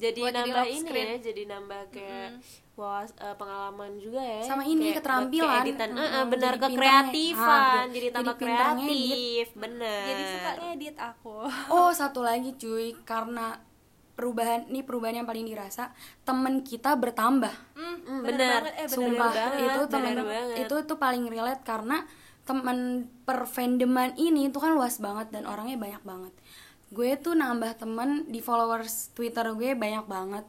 Jadi buat jadi nambah lock ini ya jadi nambah kayak wah eh, pengalaman juga ya Sama ini, Kayak keterampilan. buat keeditan. Mm-mm, Eh, eh, benar jadi pinternya. kekreatifan Ah, jadi jadi tambah ngedit. kreatif bener Jadi suka ngedit aku. oh satu lagi cuy karena perubahan nih perubahan yang paling dirasa temen kita bertambah Hmm, Hmm, bener, bener. banget. Eh, bener Sumpah banget, itu temen bener banget. itu tuh paling relate karena teman per fandoman ini tuh kan luas banget dan orangnya banyak banget. Gue tuh nambah temen di followers Twitter gue banyak banget.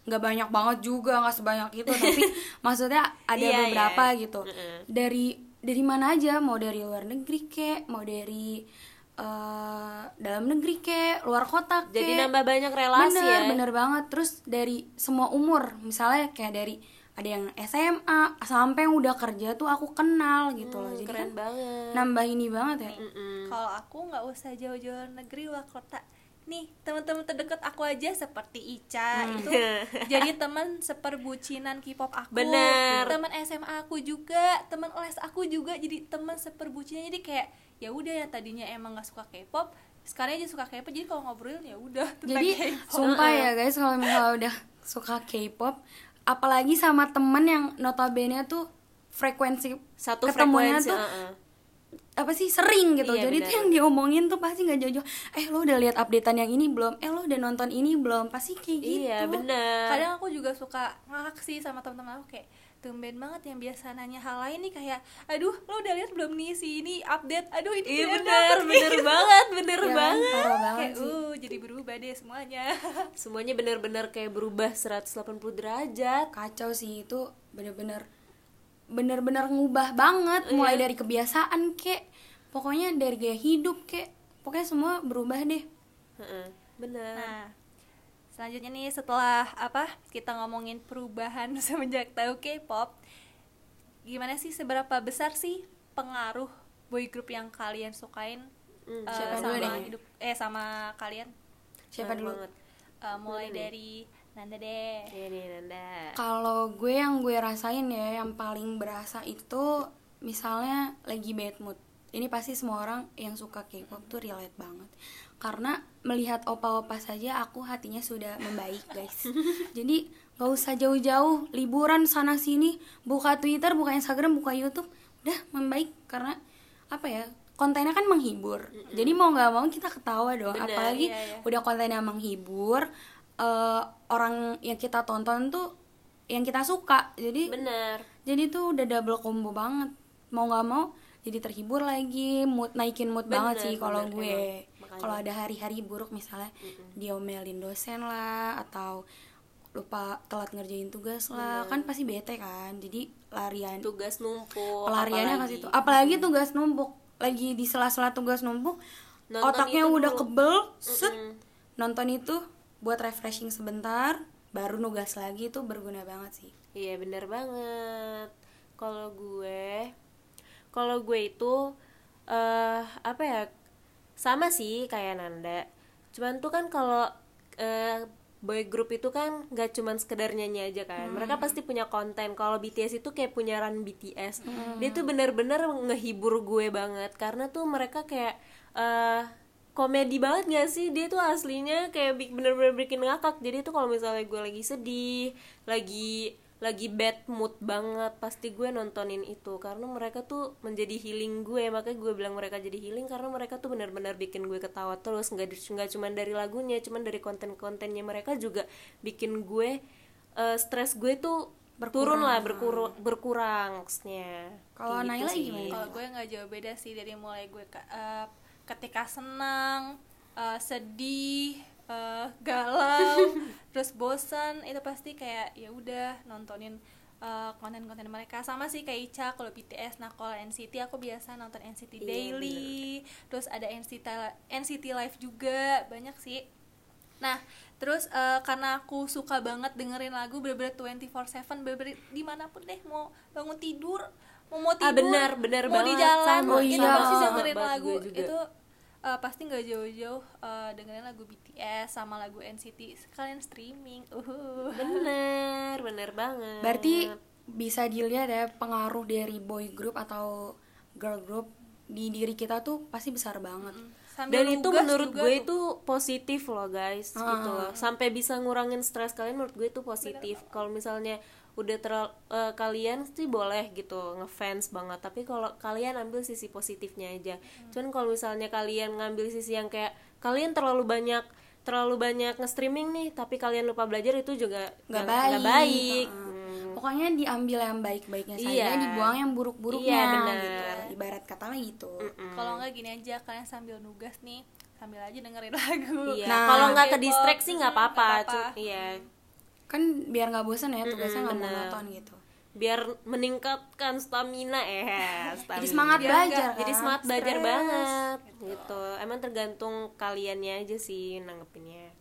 nggak banyak banget juga nggak sebanyak itu tapi maksudnya ada Iya, beberapa iya. gitu dari dari mana aja? Mau dari luar negeri kek mau dari eh, dalam negeri kek luar kota kek jadi nambah banyak relasi bener ya? bener banget. Terus dari semua umur misalnya kayak dari ada yang SMA sampai yang udah kerja tuh aku kenal gitu loh jadi Hmm, keren kan banget nambah ini banget ya. Kalau aku nggak usah jauh-jauh negeri luar kota. Nih teman-teman terdekat aku aja seperti Ica itu jadi teman seperbucinan K-pop aku. Bener. Teman SMA aku juga, teman les aku juga jadi teman seperbucinan. Jadi kayak ya udah yang tadinya emang nggak suka K-pop, sekarang aja suka K-pop. Jadi kalau ngobrolin ya udah tentang jadi sumpah ya guys kalau misalnya udah suka K-pop apalagi sama temen yang notabene tuh frekuensi satu ketemunya frekuensi tuh uh-uh. apa sih sering gitu. Iya, jadi benar. tuh yang diomongin tuh pasti nggak jauh-jauh eh lo udah lihat updatean yang ini belum? Eh lo udah nonton ini belum? Pasti kayak gitu. iya bener kadang aku juga suka ngakak sih sama teman-teman aku kayak tumben banget yang biasa nanya hal lain nih kayak aduh lo udah lihat belum nih si ini update? Aduh ini iya bener dapet nih." bener banget bener Ya banget. Banget kayak sih. Uh jadi berubah deh semuanya. Semuanya bener-bener kayak berubah 180 derajat. Kacau sih itu bener-bener bener-bener ngubah banget. Iya. mulai dari kebiasaan kek. Pokoknya dari gaya hidup kek. Pokoknya semua berubah deh. Bener. Nah selanjutnya nih setelah apa kita ngomongin perubahan semenjak tahu K-pop gimana sih seberapa besar sih pengaruh boy group yang kalian sukain Hmm, eh, siapa sama dulu hidup eh sama kalian? Siapa dulu? banget. Eh, mulai nih. dari Nanda deh. Nih Nanda. Kalau gue yang gue rasain ya yang paling berasa itu misalnya lagi bad mood. Ini pasti semua orang yang suka K-pop tuh relate banget karena melihat opa-opa saja aku hatinya sudah membaik guys. Jadi gak usah jauh-jauh liburan sana sini buka Twitter buka Instagram buka YouTube udah membaik. Karena apa ya kontennya kan menghibur. Jadi mau nggak mau kita ketawa dong. Bener, apalagi iya, iya. udah kontennya menghibur eh, orang yang kita tonton tuh yang kita suka. Jadi bener. jadi tuh udah double combo banget. Mau nggak mau jadi terhibur lagi. Mood naikin mood Bener, banget sih kalau gue. Kalau ada hari-hari buruk misalnya diomelin dosen lah atau lupa telat ngerjain tugas lah kan pasti bete kan jadi larian tugas numpuk pelariannya apalagi. situ apalagi tugas numpuk lagi di sela-sela tugas numpuk Nonton otaknya itu udah dulu. kebel set Mm-mm. nonton itu buat refreshing sebentar baru nugas lagi itu berguna banget sih Iya bener banget. Kalau gue, kalau gue itu eh apa ya sama sih kayak Nanda. Cuman tuh kan kalau eh, boy group itu kan gak cuman sekedar nyanyi aja kan. Mereka pasti punya konten. Kalau BTS itu kayak punya run BTS. Dia tuh bener-bener ngehibur gue banget karena tuh mereka kayak eh komedi banget gak sih dia tuh aslinya kayak bener-bener bikin ngakak jadi tuh kalau misalnya gue lagi sedih lagi lagi bad mood banget pasti gue nontonin itu. Karena mereka tuh menjadi healing gue. Makanya gue bilang mereka jadi healing karena mereka tuh benar-benar bikin gue ketawa terus. Nggak nggak cuma dari lagunya cuman dari konten-kontennya mereka juga bikin gue eh, stres gue tuh turun lah berkurang berkurang maksudnya Kalau Gitu Naila sih. gimana? Kalau gue nggak jauh beda sih dari mulai gue ke- eh, ketika senang, eh, sedih, eh, galau, terus bosan itu pasti kayak ya udah nontonin eh, konten-konten mereka. Sama sih kayak Ica kalau BTS nah kalau NCT aku biasa nonton NCT Iya, Daily. terus ada NCT NCT Live juga banyak sih. Nah, terus eh, karena aku suka banget dengerin lagu bener-bener 24/7 bener-bener di mana pun deh mau bangun tidur mau mau tidur Ah, benar, benar mau di banget. jalan Sama, itu iya. pasti sama dengerin lagu. itu eh, pasti nggak jauh-jauh eh, dengerin lagu BTS sama lagu NCT sekalian streaming uhuh. bener bener banget Berarti bisa dilihat ya pengaruh dari boy group atau girl group di diri kita tuh pasti besar banget. Sambil dan itu menurut juga gue tuh. itu positif loh guys Ah. gitu loh sampai bisa ngurangin stres kalian menurut gue itu positif kalau misalnya udah terlalu kalian sih boleh gitu ngefans banget tapi kalau kalian ambil sisi positifnya aja Hmm. cuman kalau misalnya kalian ngambil sisi yang kayak kalian terlalu banyak terlalu banyak nge-streaming nih tapi kalian lupa belajar itu juga Nggak baik. baik. Heeh. Hmm. Pokoknya diambil yang baik-baiknya saja, Iya. dibuang yang buruk-buruknya Iya, benar. gitu. Ibarat kata lah gitu. Mm. kalau nggak gini aja kalian sambil nugas nih sambil aja dengerin lagu Iya, Nah, kalau nggak ke distract sih nggak apa-apa. Iya, Kan biar nggak bosan ya tugasnya nggak benar. monoton gitu. biar meningkatkan stamina eh stamina. Jadi semangat Biar belajar. kan? Jadi semangat belajar Stres. banget gitu. Emang tergantung kaliannya aja sih nanggepinnya.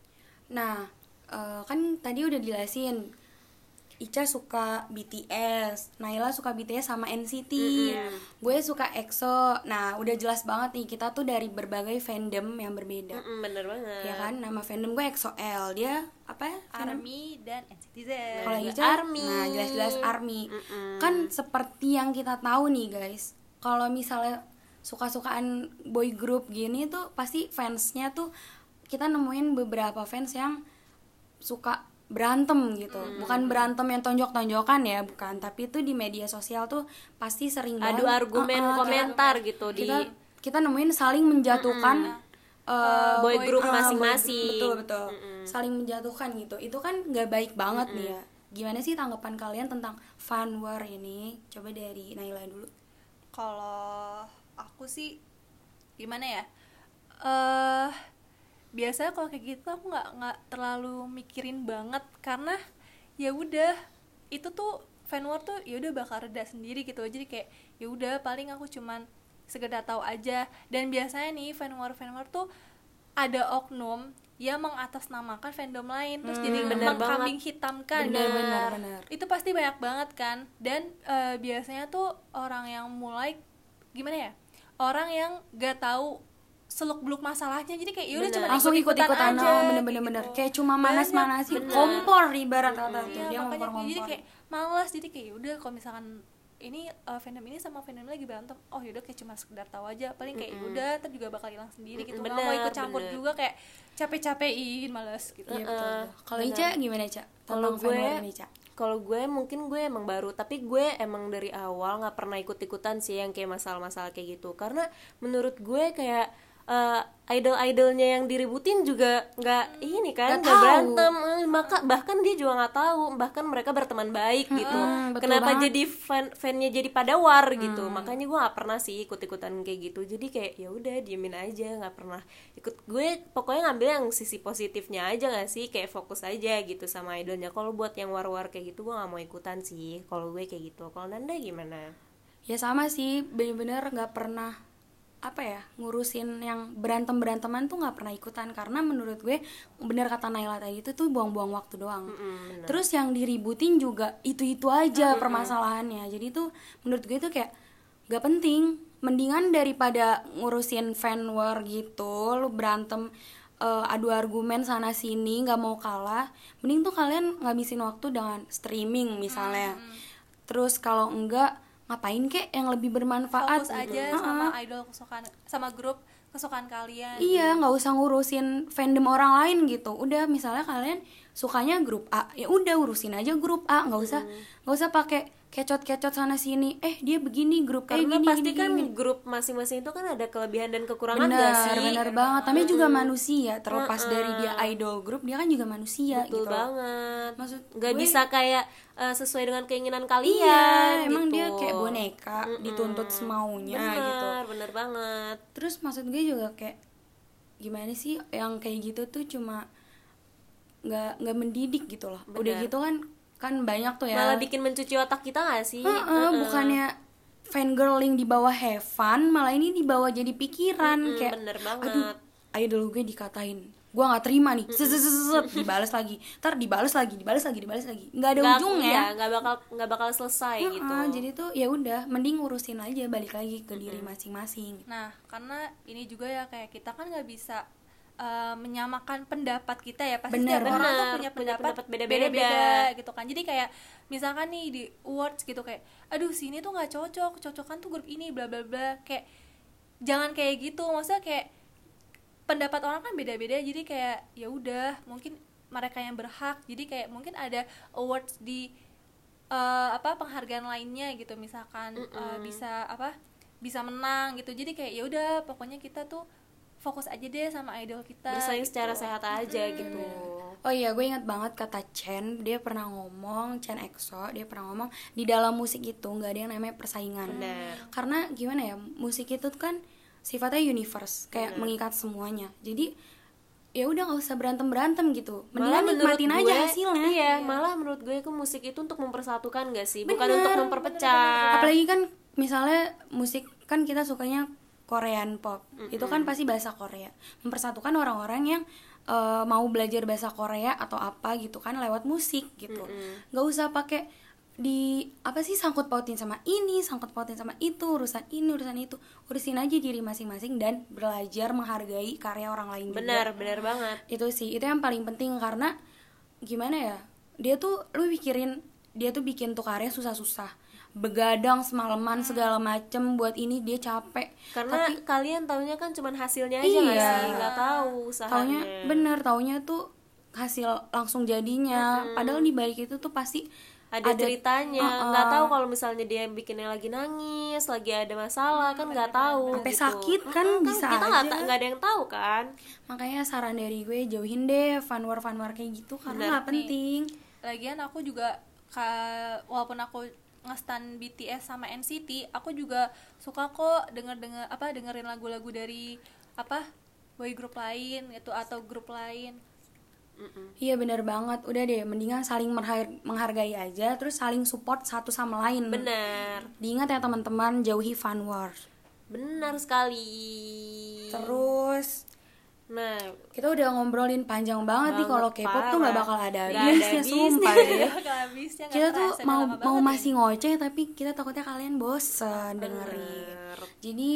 Nah, eh, kan tadi udah dijelasin Ica suka BTS, Naila suka BTS sama NCT, gue suka EXO. Nah, udah jelas banget nih kita tuh dari berbagai fandom yang berbeda, Mm-mm, bener banget. ya kan? Nama fandom gue EXO-L, dia apa ya? Army dan NCT Z Kalau Ica, ARMY. nah jelas-jelas ARMY. Mm-mm. Kan seperti yang kita tahu nih guys, kalau misalnya suka-sukaan boy group gini tuh pasti fansnya tuh kita nemuin beberapa fans yang suka berantem gitu, bukan berantem yang tonjok-tonjokan ya, bukan. Tapi itu di media sosial tuh pasti sering Adu banget, argumen uh-uh, kita- komentar gitu di kita kita nemuin saling menjatuhkan uh, boy group uh, boy masing-masing. betul betul. Saling menjatuhkan gitu. Itu kan nggak baik banget nih ya. Gimana sih tanggapan kalian tentang fan war ini? Coba dari Naila dulu. Kalau aku sih gimana ya? Eh biasanya kalau kayak gitu aku nggak nggak terlalu mikirin banget karena ya udah itu tuh fan war tuh ya udah bakal reda sendiri gitu. Jadi kayak ya udah paling aku cuman sekedar tahu aja. Dan biasanya nih fan war fan war tuh ada oknum yang mengatasnamakan fandom lain. Terus jadi Hmm, bener mengkambing hitamkan. Benar gitu benar benar. itu pasti banyak banget kan. Dan eh, biasanya tuh orang yang mulai gimana ya orang yang gak tahu seluk beluk masalahnya. Jadi kayak yaudah Bener. cuma langsung ikut-ikutan aja oh, bener bener gitu. bener kayak cuma Banyak, manas-manasin bener. kompor ibarat kata tuh. Iya, dia makanya ngompor jadi kayak malas. Jadi kayak udah kalau misalkan ini eh, fandom ini sama fandom ini lagi berantem oh yaudah kayak cuma sekedar tahu aja. Paling kayak udah ntar juga bakal hilang sendiri gitu. Nggak mau Bener, ikut campur bener. juga kayak capek-capekin males gitu. Betul, betul. kalau Ica gimana Ica Kalau gue- kalau gue mungkin gue emang baru tapi gue emang dari awal nggak pernah ikut-ikutan sih yang kayak masalah-masalah kayak gitu. Karena menurut gue kayak eh, idol-idolnya yang diributin juga nggak ini kan Nggak berantem. Eh, maka bahkan dia juga nggak tahu bahkan mereka berteman baik gitu. Mm-mm, betul kenapa banget. jadi fan fannya jadi pada war gitu? Makanya gue nggak pernah sih ikut-ikutan kayak gitu. Jadi kayak ya udah diemin aja nggak pernah ikut. Gue pokoknya ngambil yang sisi positifnya aja nggak sih? Kayak fokus aja gitu sama idolnya. Kalau buat yang war-war kayak gitu gue nggak mau ikutan sih kalau gue kayak gitu. Kalau Nanda gimana? Ya sama sih bener-bener nggak pernah apa ya ngurusin yang berantem beranteman tuh nggak pernah ikutan. Karena menurut gue bener kata Naila tadi itu tuh buang-buang waktu doang. Mm, bener. terus yang diributin juga itu itu aja permasalahannya. Jadi tuh menurut gue tuh kayak gak penting. Mendingan daripada ngurusin fan war gitu lu berantem eh, adu argumen sana sini nggak mau kalah mending tuh kalian ngabisin waktu dengan streaming misalnya. Terus kalau enggak ngapain kek yang lebih bermanfaat fokus gitu. aja Heeh. sama idol kesukaan sama grup kesukaan kalian Iya, nggak usah ngurusin fandom orang lain gitu. Udah misalnya kalian sukanya grup A, ya udah urusin aja grup A, nggak usah nggak usah pakai kecot-kecot sana sini. Eh dia begini grup A karena gini, pasti gini, kan gini. grup masing-masing itu kan ada kelebihan dan kekurangan gak benar sih benar banget. Tapi juga manusia. Terlepas dari dia idol grup, dia kan juga manusia betul gitu. banget Maksud nggak gue- bisa kayak eh, sesuai dengan keinginan kalian Iya, emang gitu. dia kayak boneka dituntut semaunya bener gitu. bener banget Terus maksud gue juga kayak gimana sih yang kayak gitu tuh cuma nggak nggak mendidik gitu loh. Udah Benar. gitu kan kan banyak tuh ya. malah bikin mencuci otak kita gak sih? Heeh, Heeh. bukannya fangirling di bawah have fun, malah ini dibawa jadi pikiran Mm-mm, kayak bener banget. aduh idol gue dikatain. Gue nggak terima nih. Set, set, set, set, set, dibalas lagi. Ntar dibalas lagi dibalas lagi dibalas lagi. Nggak ada Nggak- ujungnya. iya, nggak bakal nggak bakal selesai Heeh, gitu. jadi tuh ya udah mending ngurusin aja balik lagi ke diri masing-masing. Nah, karena ini juga ya kayak kita kan nggak bisa uh, menyamakan pendapat kita ya. Pasti Bener. orang tuh punya pendapat pendapat beda-beda. gitu kan. Jadi kayak misalkan nih di awards gitu kayak aduh sini tuh nggak cocok cocokan tuh grup ini bla bla bla. Kayak jangan kayak gitu. Maksudnya kayak pendapat orang kan beda-beda. Jadi kayak ya udah mungkin mereka yang berhak. Jadi kayak mungkin ada awards di eh, apa penghargaan lainnya gitu. Misalkan eh, bisa apa bisa menang gitu. Jadi kayak ya udah pokoknya kita tuh fokus aja deh sama idol kita bersaing gitu. secara sehat aja gitu Oh iya, gue ingat banget kata Chen, dia pernah ngomong, Chen EXO, dia pernah ngomong di dalam musik itu nggak ada yang namanya persaingan. Benar. Karena gimana ya, musik itu kan sifatnya universe, kayak mengikat semuanya. Jadi ya udah nggak usah berantem berantem gitu, malah mendingan menurut nikmatin gue aja hasilnya. iya malah menurut gue ke musik itu untuk mempersatukan gak sih bukan Bener, untuk memperpecah Apalagi kan misalnya musik kan kita sukanya Korean pop, itu kan pasti bahasa Korea, mempersatukan orang-orang yang eh, mau belajar bahasa Korea atau apa gitu kan lewat musik gitu, nggak usah pakai di apa sih sangkut pautin sama ini, sangkut pautin sama itu, urusan ini, urusan itu, urusin aja diri masing-masing dan belajar menghargai karya orang lain juga. Benar benar banget. Itu sih itu yang paling penting karena gimana ya dia tuh lu pikirin dia tuh bikin tuh karya susah-susah begadang semalaman segala macem buat ini dia capek. Karena tapi kalian taunya kan cuman hasilnya aja nggak Iya. sih? Nggak tahu usahanya taunya bener taunya tuh hasil langsung jadinya. Padahal di balik itu tuh pasti ada, ceritanya. Uh-uh. nggak tahu kalau misalnya dia bikinnya lagi nangis lagi ada masalah kan nggak tahu Sampai gitu. sakit kan Mm-mm, bisa kita nggak aja. ta- nggak ada yang tahu kan? Makanya saran dari gue jauhin deh fanwar fanwar kayak gitu karena nggak penting. Lagian aku juga ka- walaupun aku ngestan BTS sama NCT aku juga suka kok denger denger apa dengerin lagu-lagu dari apa boy group lain itu atau grup lain. Iya bener banget, udah deh mendingan saling menghargai aja, terus saling support satu sama lain. benar Diingat ya teman-teman, jauhi fan war. benar sekali. Terus nah kita udah ngobrolin panjang banget, nih kalau K-pop tuh nggak bakal ada habisnya sumpah ya. Habisnya kita tuh mau mau ya. masih ngoceh tapi kita takutnya kalian bosen dengerin. Jadi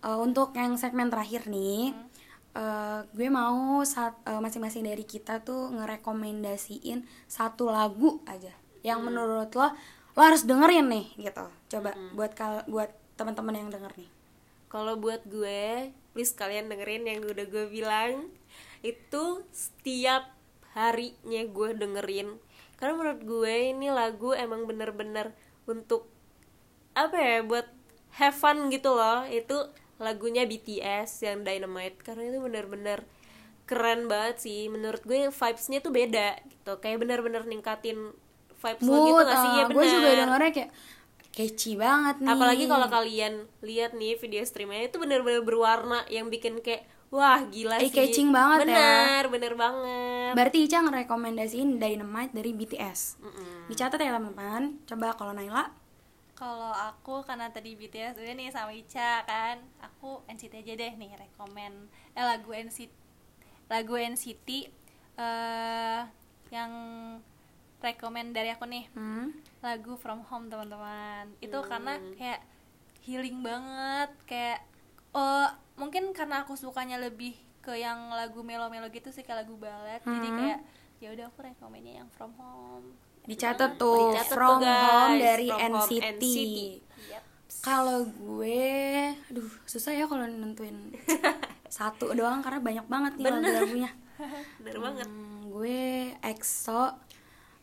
eh, untuk yang segmen terakhir nih, Hmm. eh, gue mau saat eh, masing-masing dari kita tuh ngerekomendasiin satu lagu aja yang Hmm. menurut lo lo harus dengerin nih gitu. Coba buat kal buat teman-teman yang denger nih. Kalau buat gue, please kalian dengerin yang udah gue bilang itu setiap harinya gue dengerin. Karena menurut gue ini lagu emang bener-bener untuk apa ya buat have fun gitu loh. Itu lagunya BTS yang Dynamite karena itu bener-bener keren banget sih. Menurut gue vibes-nya tuh beda gitu. Kayak bener-bener ningkatin vibes lo gitu Mood, gak sih? ah, Ya gue juga bener. dengernya kayak catchy banget nih. Apalagi kalau kalian lihat nih video streamnya itu bener-bener berwarna yang bikin kayak wah gila Eye sih. catching banget ya. bener, bener banget. Berarti Ica ngerekomendasiin Dynamite dari BTS. Dicatat ya teman-teman. Coba kalau Naila kalau aku karena tadi BTS udah nih sama Ica kan aku NCT aja deh nih rekomen eh lagu NCT lagu NCT eh yang rekomen dari aku nih Hmm. lagu From Home teman-teman itu karena kayak healing banget kayak oh mungkin karena aku sukanya lebih ke yang lagu melo-melo gitu sih kayak lagu balad jadi kayak ya udah aku rekomennya yang From Home Dicatat tuh Dicatat From tuh, guys. Home dari From Home NCT. NCT. Yep. Kalau gue, aduh susah ya kalau nentuin satu doang karena banyak banget nih lagu-lagunya. bener banget Hmm, gue EXO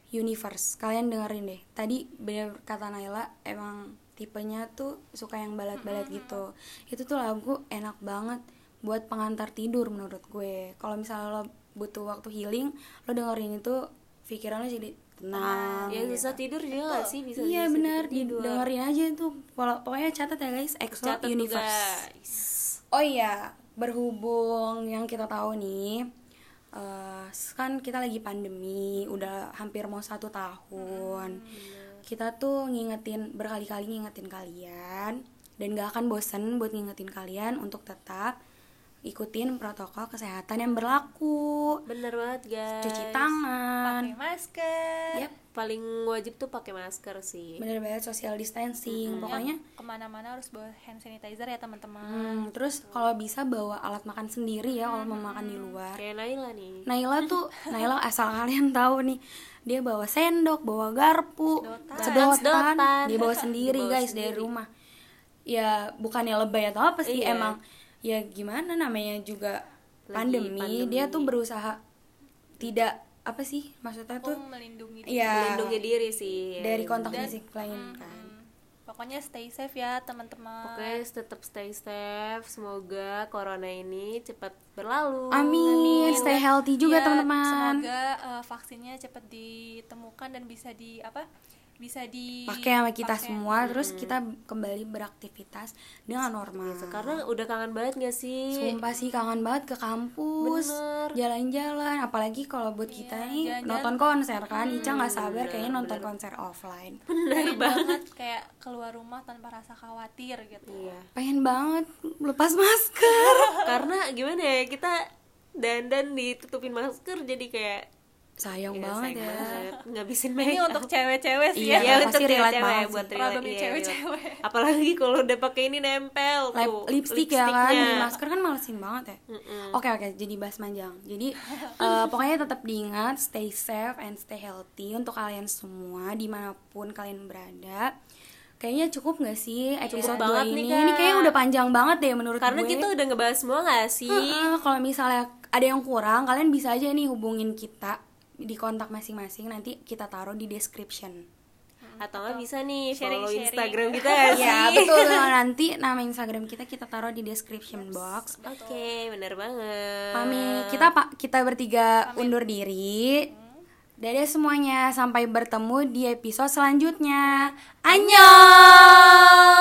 Universe. Kalian dengerin deh. Tadi bener kata Naila emang tipenya tuh suka yang balad-balad gitu. Itu tuh lagu enak banget buat pengantar tidur menurut gue. Kalau misalnya lo butuh waktu healing, lo dengerin itu pikiran lo jadi tenang. ya susah tidur juga gak sih bisa iya bisa bener, tidur. dengerin aja tuh. Pokok- Pokoknya catat ya guys, EXO Catat Universe. guys. Oh iya, berhubung yang kita tahu nih, eh, kan kita lagi pandemi, udah hampir mau satu tahun. Kita tuh ngingetin berkali-kali ngingetin kalian dan gak akan bosen buat ngingetin kalian untuk tetap ikutin protokol kesehatan yang berlaku. bener banget guys Cuci tangan. pakai masker Yep, paling wajib tuh pakai masker sih bener banget social distancing. Pokoknya ke mana-mana harus bawa hand sanitizer ya teman-teman Hmm, terus kalau bisa bawa alat makan sendiri ya kalau mau makan di luar. kayak Naila nih Naila tuh, Naila asal kalian tahu nih, dia bawa sendok, bawa garpu, Sedotan. sedotan, Sedotan. dia bawa sendiri bawa guys dari sendiri. rumah. Ya bukannya lebay atau apa sih, Iya. emang ya gimana namanya juga Lagi pandemi, pandemi. dia tuh berusaha tidak apa sih maksudnya tuh melindungi diri. ya melindungi diri sih dari kontak Dan- fisik lain kan. Hmm, pokoknya stay safe ya teman-teman Oke, tetap stay safe. Semoga corona ini cepat berlalu. Amin, stay healthy juga Ya, teman-teman. semoga eh, vaksinnya cepat ditemukan dan bisa di apa bisa di Pakai sama kita pakai. semua, terus kita kembali beraktivitas dengan normal. Karena udah kangen banget gak sih? Sumpah sih kangen banget ke kampus Bener. Jalan-jalan Apalagi kalau buat kita nih jalan-jalan. Nonton konser kan Ica nggak sabar kayaknya nonton konser offline Bener Pengen banget kayak keluar rumah tanpa rasa khawatir gitu Iya. Pengen banget lepas masker Karena gimana ya kita dandan ditutupin masker jadi kayak Sayang ya, banget sayang ya. banget. ngabisin ini make untuk cewek-cewek sih Iya, ya. ya untuk cewek-cewek buat Problemnya iya, cewek-cewek. relate. apalagi kalau udah pakai ini nempel Lip, tuh lipstick ya kan. Di masker kan malesin banget ya. Oke oke jadi bahas manjang Jadi eh, pokoknya tetap diingat Stay safe and stay healthy Untuk kalian semua Di mana pun kalian berada. Kayaknya cukup gak sih episode Cukup banget 2 nih, ini? Kak. Ini kayaknya udah panjang banget deh menurut karena gue. kita udah ngebahas semua gak sih? Heeh, kalau misalnya ada yang kurang, kalian bisa aja nih hubungin kita di kontak masing-masing. Nanti kita taruh di description. atau nggak bisa nih follow Sharing-sharing. Instagram kita Ya betul. Nanti nama Instagram kita kita taruh di description box. oke bener banget Pamit. Kita pak kita bertiga undur diri. Dadah semuanya. Sampai bertemu di episode selanjutnya. Annyeong.